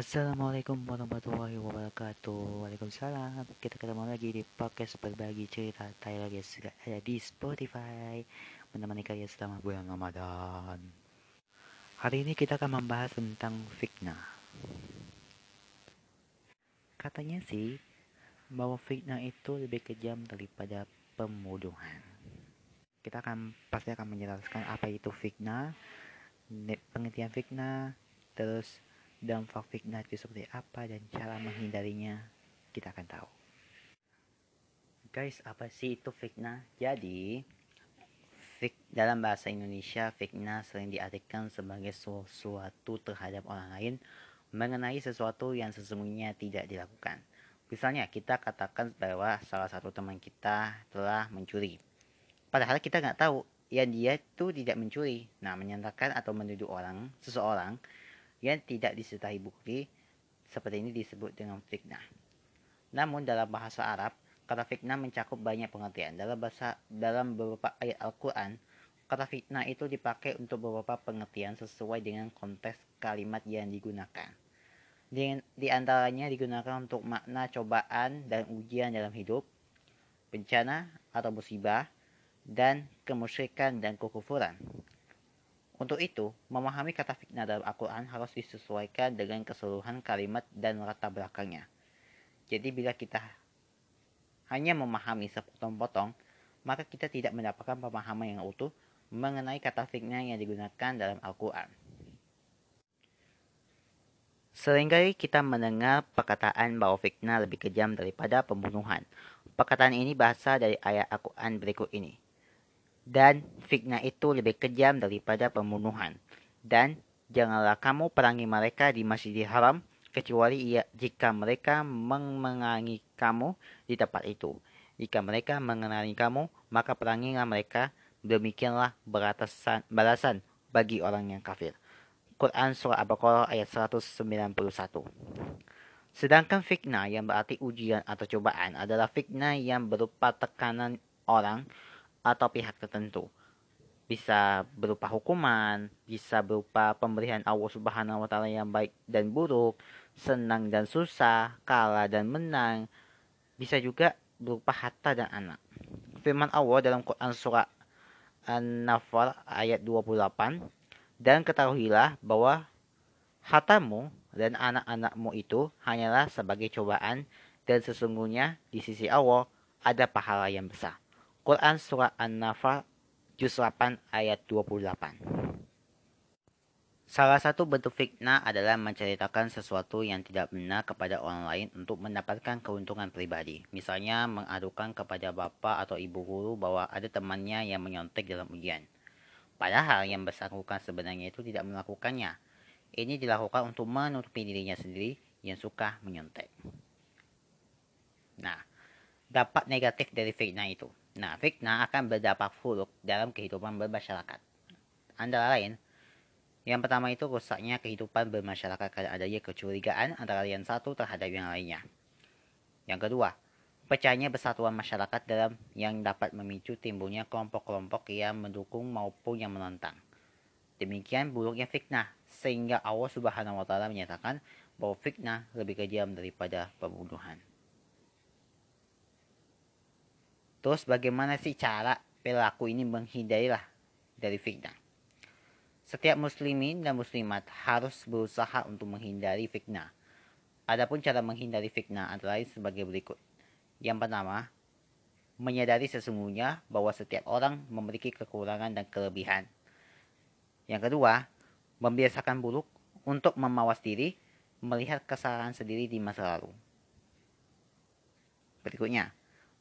Assalamualaikum warahmatullahi wabarakatuh. Waalaikumsalam. Kita ketemu lagi di podcast berbagi cerita Tyler yang sudah ada di Spotify. Menemani kalian selama bulan Ramadan. Hari ini kita akan membahas tentang fitnah. Katanya sih Bahwa fitnah itu lebih kejam daripada pembunuhan Kita akan pasti akan menjelaskan apa itu fitnah Pengertian fitnah Terus dampak fitnah itu seperti apa dan cara menghindarinya kita akan tahu. Guys, apa sih itu fitnah? Jadi, fik, dalam bahasa Indonesia, fitnah sering diartikan sebagai sesuatu terhadap orang lain mengenai sesuatu yang sesungguhnya tidak dilakukan. Misalnya, kita katakan bahwa salah satu teman kita telah mencuri. Padahal kita nggak tahu yang dia itu tidak mencuri. Nah, menyatakan atau menuduh orang, seseorang, yang tidak disertai bukti seperti ini disebut dengan fitnah. Namun dalam bahasa Arab, kata fitnah mencakup banyak pengertian. Dalam bahasa dalam beberapa ayat Al-Qur'an, kata fitnah itu dipakai untuk beberapa pengertian sesuai dengan konteks kalimat yang digunakan. Di, di antaranya digunakan untuk makna cobaan dan ujian dalam hidup, bencana atau musibah, dan kemusyrikan dan kekufuran. Untuk itu, memahami kata fitnah dalam Al-Quran harus disesuaikan dengan keseluruhan kalimat dan latar belakangnya. Jadi bila kita hanya memahami sepotong-potong, maka kita tidak mendapatkan pemahaman yang utuh mengenai kata fitnah yang digunakan dalam Al-Quran. Seringkali kita mendengar perkataan bahwa fitnah lebih kejam daripada pembunuhan. Perkataan ini bahasa dari ayat Al-Quran berikut ini dan fitnah itu lebih kejam daripada pembunuhan. Dan janganlah kamu perangi mereka di Masjidil Haram kecuali ia, jika mereka mengenali kamu di tempat itu. Jika mereka mengenali kamu, maka perangilah mereka. Demikianlah beratasan, balasan bagi orang yang kafir. Quran Surah Al-Baqarah ayat 191 Sedangkan fitnah yang berarti ujian atau cobaan adalah fitnah yang berupa tekanan orang atau pihak tertentu. Bisa berupa hukuman, bisa berupa pemberian Allah Subhanahu wa taala yang baik dan buruk, senang dan susah, kalah dan menang. Bisa juga berupa harta dan anak. Firman Allah dalam Quran surah An-Nafal ayat 28 dan ketahuilah bahwa hartamu dan anak-anakmu itu hanyalah sebagai cobaan dan sesungguhnya di sisi Allah ada pahala yang besar. Quran Surah An-Nafal Juz 8 ayat 28 Salah satu bentuk fitnah adalah menceritakan sesuatu yang tidak benar kepada orang lain untuk mendapatkan keuntungan pribadi. Misalnya mengadukan kepada bapak atau ibu guru bahwa ada temannya yang menyontek dalam ujian. Padahal yang bersangkutan sebenarnya itu tidak melakukannya. Ini dilakukan untuk menutupi dirinya sendiri yang suka menyontek. Nah, dapat negatif dari fitnah itu. Nah, fitnah akan berdampak buruk dalam kehidupan bermasyarakat. Antara lain, yang pertama itu rusaknya kehidupan bermasyarakat karena adanya kecurigaan antara yang satu terhadap yang lainnya. Yang kedua, pecahnya persatuan masyarakat dalam yang dapat memicu timbulnya kelompok-kelompok yang mendukung maupun yang menentang. Demikian buruknya fitnah, sehingga Allah Subhanahu wa taala menyatakan bahwa fitnah lebih kejam daripada pembunuhan. Terus bagaimana sih cara perilaku ini menghindarilah dari fitnah? Setiap muslimin dan muslimat harus berusaha untuk menghindari fitnah. Adapun cara menghindari fitnah antara lain sebagai berikut. Yang pertama, menyadari sesungguhnya bahwa setiap orang memiliki kekurangan dan kelebihan. Yang kedua, membiasakan buruk untuk memawas diri, melihat kesalahan sendiri di masa lalu. Berikutnya,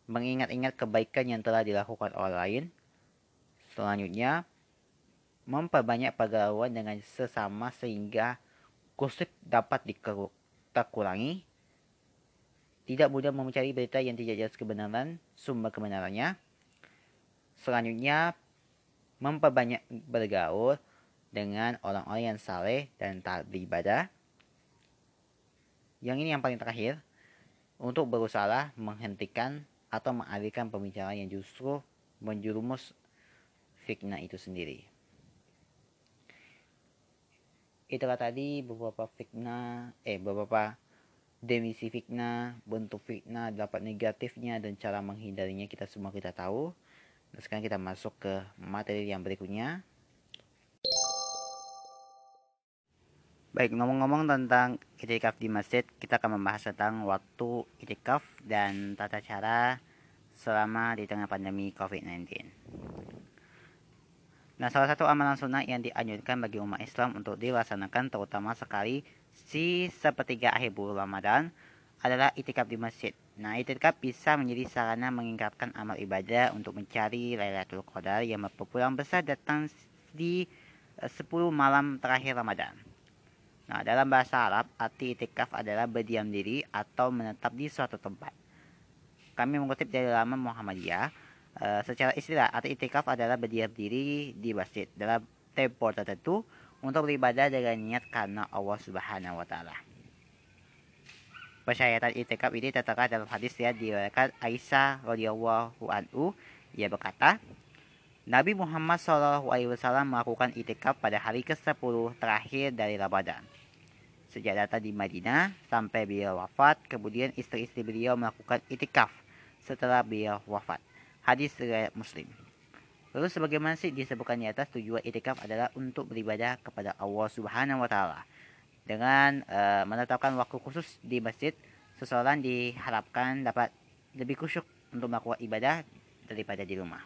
mengingat-ingat kebaikan yang telah dilakukan orang lain. Selanjutnya, memperbanyak pergaulan dengan sesama sehingga kusuk dapat dikurangi. Tidak mudah mencari berita yang tidak jelas kebenaran, sumber kebenarannya. Selanjutnya, memperbanyak bergaul dengan orang-orang yang saleh dan taat beribadah. Yang ini yang paling terakhir, untuk berusaha menghentikan atau mengalihkan pembicaraan yang justru menjurumus fitnah itu sendiri. itulah tadi beberapa fitnah eh beberapa demisi fitnah bentuk fitnah dapat negatifnya dan cara menghindarinya. Kita semua kita tahu. Nah, sekarang kita masuk ke materi yang berikutnya Baik, ngomong-ngomong tentang itikaf di masjid, kita akan membahas tentang waktu itikaf dan tata cara selama di tengah pandemi COVID-19. Nah, salah satu amalan sunnah yang dianjurkan bagi umat Islam untuk dilaksanakan terutama sekali si sepertiga akhir bulan Ramadan adalah itikaf di masjid. Nah, itikaf bisa menjadi sarana mengingkatkan amal ibadah untuk mencari Lailatul Qadar yang berpulang besar datang di 10 eh, malam terakhir Ramadan. Nah, dalam bahasa Arab, arti itikaf adalah berdiam diri atau menetap di suatu tempat. Kami mengutip dari laman Muhammadiyah, e, secara istilah, arti itikaf adalah berdiam diri di masjid dalam tempo tertentu untuk beribadah dengan niat karena Allah Subhanahu wa taala. Persyaratan itikaf ini tertera dalam hadis yang diriwayatkan Aisyah radhiyallahu anhu ia berkata, Nabi Muhammad SAW melakukan itikaf pada hari ke-10 terakhir dari Ramadan sejak datang di Madinah sampai beliau wafat. Kemudian istri-istri beliau melakukan itikaf setelah beliau wafat. Hadis riwayat Muslim. Lalu sebagaimana sih disebutkan di atas tujuan itikaf adalah untuk beribadah kepada Allah Subhanahu wa taala. Dengan uh, menetapkan waktu khusus di masjid, seseorang diharapkan dapat lebih khusyuk untuk melakukan ibadah daripada di rumah.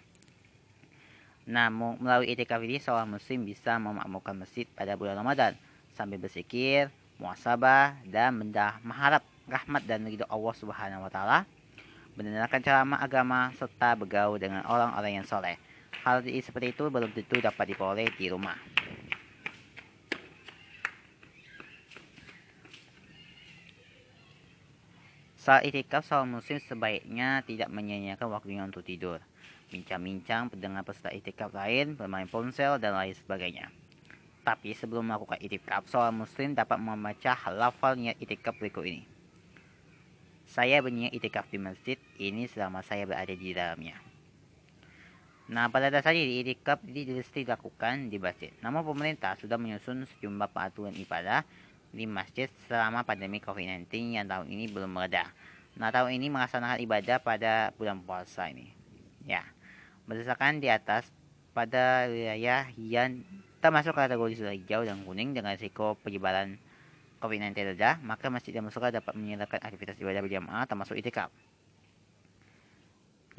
Namun melalui itikaf ini seorang muslim bisa memakmurkan masjid pada bulan Ramadan sambil bersikir, muasabah dan mendah mengharap rahmat dan ridho Allah Subhanahu wa taala, mendengarkan ceramah agama serta bergaul dengan orang-orang yang soleh. Hal seperti itu belum tentu dapat diperoleh di rumah. Saat itikaf, seorang muslim sebaiknya tidak menyanyiakan waktunya untuk tidur, bincang-bincang, pendengar peserta itikaf lain, bermain ponsel, dan lain sebagainya. Tapi sebelum melakukan itikaf, seorang muslim dapat membaca niat itikaf berikut ini. Saya berniat itikaf di masjid ini selama saya berada di dalamnya. Nah, pada dasarnya itikaf ini mesti dilakukan di masjid. Namun pemerintah sudah menyusun sejumlah peraturan ibadah di masjid selama pandemi COVID-19 yang tahun ini belum mereda. Nah, tahun ini melaksanakan ibadah pada bulan puasa ini. Ya, berdasarkan di atas pada wilayah yang termasuk kategori zona hijau dan kuning dengan risiko penyebaran COVID-19 rendah, maka masjid dan musola dapat menyediakan aktivitas ibadah berjamaah termasuk itikaf.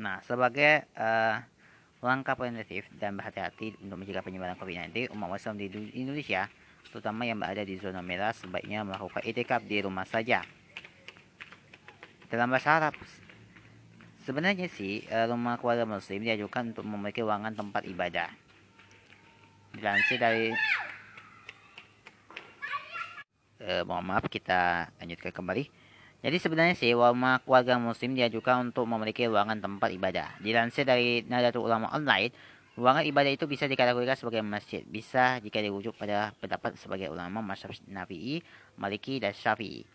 Nah, sebagai uh, langkah preventif dan berhati-hati untuk mencegah penyebaran COVID-19, umat Muslim di Indonesia, terutama yang berada di zona merah, sebaiknya melakukan itikaf di rumah saja. Dalam bahasa Arab, sebenarnya sih eh, rumah keluarga Muslim diajukan untuk memiliki ruangan tempat ibadah dilansir dari eh, mohon maaf kita lanjutkan kembali. Jadi sebenarnya sih wama keluarga muslim diajukan untuk memiliki ruangan tempat ibadah. Dilansir dari Nadatul Ulama Online ruangan ibadah itu bisa dikategorikan sebagai masjid. Bisa jika dirujuk pada pendapat sebagai ulama masyarakat Nafi'i, Maliki, dan Syafi'i.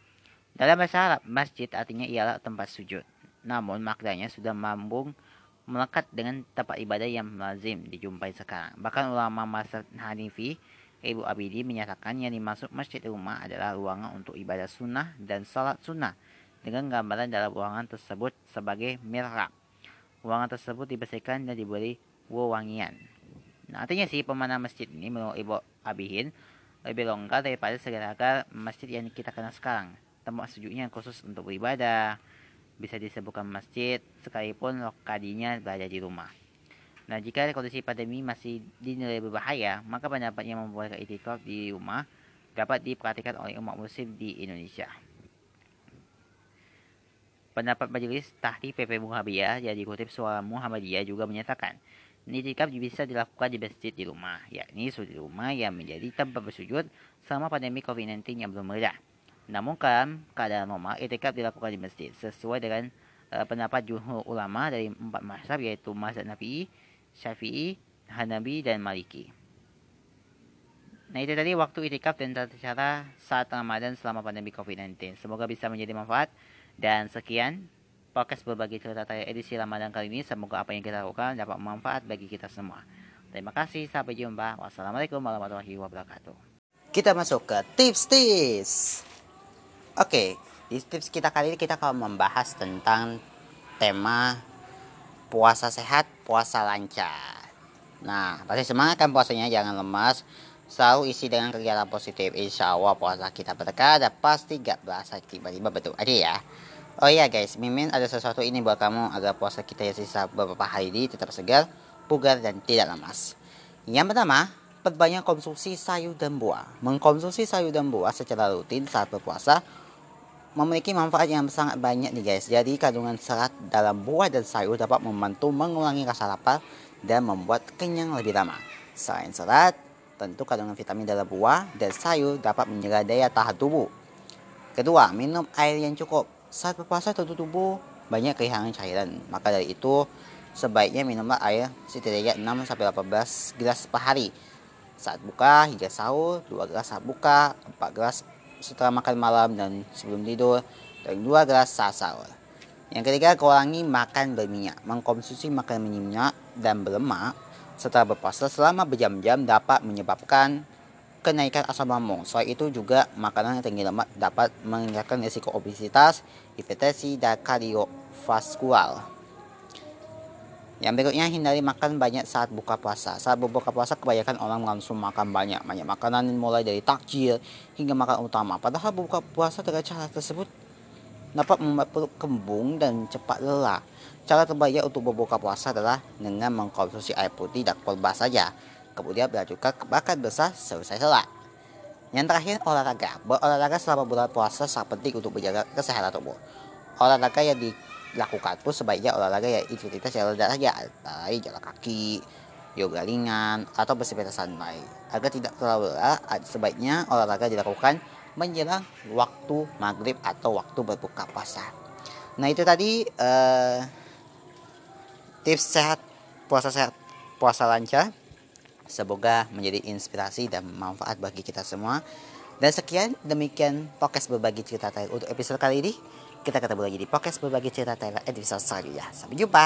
Dalam bahasa Arab, masjid artinya ialah tempat sujud. Namun maknanya sudah mambung melekat dengan tempat ibadah yang lazim dijumpai sekarang. Bahkan ulama masa Hanifi, Ibu Abidi menyatakan yang dimaksud masjid rumah adalah ruangan untuk ibadah sunnah dan salat sunnah dengan gambaran dalam ruangan tersebut sebagai mihrab. Ruangan tersebut dibersihkan dan diberi wewangian. Nah, artinya sih pemanah masjid ini menurut Ibu Abihin lebih longgar daripada segala masjid yang kita kenal sekarang. Tempat sujudnya khusus untuk beribadah, bisa disebutkan masjid sekalipun lokadinya berada di rumah. Nah, jika kondisi pandemi masih dinilai berbahaya, maka pendapat yang membuat itikaf di rumah dapat diperhatikan oleh umat muslim di Indonesia. Pendapat Majelis Tahti PP Muhammadiyah yang dikutip suara Muhammadiyah juga menyatakan, itikaf bisa dilakukan di masjid di rumah, yakni di rumah yang menjadi tempat bersujud selama pandemi COVID-19 yang belum meredah. Namun kan keadaan normal itikaf dilakukan di masjid sesuai dengan uh, pendapat jumhur ulama dari empat mazhab yaitu mazhab Nabi, Syafi'i, Hanabi dan Maliki. Nah itu tadi waktu itikaf dan tata cara saat Ramadan selama pandemi COVID-19. Semoga bisa menjadi manfaat dan sekian podcast berbagi cerita saya edisi Ramadan kali ini. Semoga apa yang kita lakukan dapat bermanfaat bagi kita semua. Terima kasih, sampai jumpa. Wassalamualaikum warahmatullahi wabarakatuh. kita masuk ke tips-tips. Oke, di tips kita kali ini kita akan membahas tentang tema puasa sehat, puasa lancar. Nah, pasti semangat kan puasanya, jangan lemas. Selalu isi dengan kegiatan positif. Insya Allah puasa kita berkah dan pasti gak berasa tiba-tiba betul aja ya. Oh iya guys, Mimin ada sesuatu ini buat kamu agar puasa kita yang sisa beberapa hari ini tetap segar, bugar, dan tidak lemas. Yang pertama, perbanyak konsumsi sayur dan buah. Mengkonsumsi sayur dan buah secara rutin saat berpuasa memiliki manfaat yang sangat banyak nih guys. Jadi kandungan serat dalam buah dan sayur dapat membantu mengurangi rasa lapar dan membuat kenyang lebih lama. Selain serat, tentu kandungan vitamin dalam buah dan sayur dapat menjaga daya tahan tubuh. Kedua, minum air yang cukup. Saat berpuasa tentu tubuh banyak kehilangan cairan. Maka dari itu, sebaiknya minumlah air setidaknya 6 sampai 18 gelas per hari saat buka hingga sahur, dua gelas saat buka, empat gelas setelah makan malam dan sebelum tidur, dan dua gelas saat sahur. Yang ketiga, kurangi makan berminyak. Mengkonsumsi makanan berminyak dan berlemak setelah berpuasa selama berjam-jam dapat menyebabkan kenaikan asam lambung. Selain itu juga makanan yang tinggi lemak dapat meningkatkan risiko obesitas, hipertensi, dan kardiovaskular. Yang berikutnya hindari makan banyak saat buka puasa. Saat berbuka puasa kebanyakan orang langsung makan banyak, banyak makanan mulai dari takjil hingga makan utama. Padahal buka puasa dengan cara tersebut dapat membuat perut kembung dan cepat lelah. Cara terbaik untuk berbuka puasa adalah dengan mengkonsumsi air putih dan kolbas saja. Kemudian berlanjutkan ke makan besar selesai sholat. Yang terakhir olahraga. Berolahraga selama bulan puasa sangat penting untuk menjaga kesehatan tubuh. Olahraga yang di lakukan pun sebaiknya olahraga ya intensitas yang rendah saja baik jalan kaki yoga ringan atau bersepeda santai. Agar tidak terlalu lelah sebaiknya olahraga dilakukan menjelang waktu maghrib atau waktu berbuka puasa. Nah itu tadi uh, tips sehat puasa sehat puasa lancar. Semoga menjadi inspirasi dan manfaat bagi kita semua. Dan sekian demikian podcast berbagi cerita untuk episode kali ini kita ketemu lagi di podcast berbagi cerita Thailand episode selanjutnya. Sampai jumpa.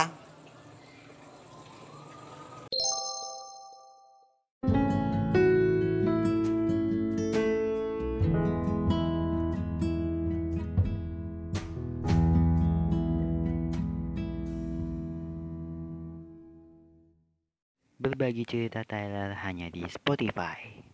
Berbagi cerita Thailand hanya di Spotify.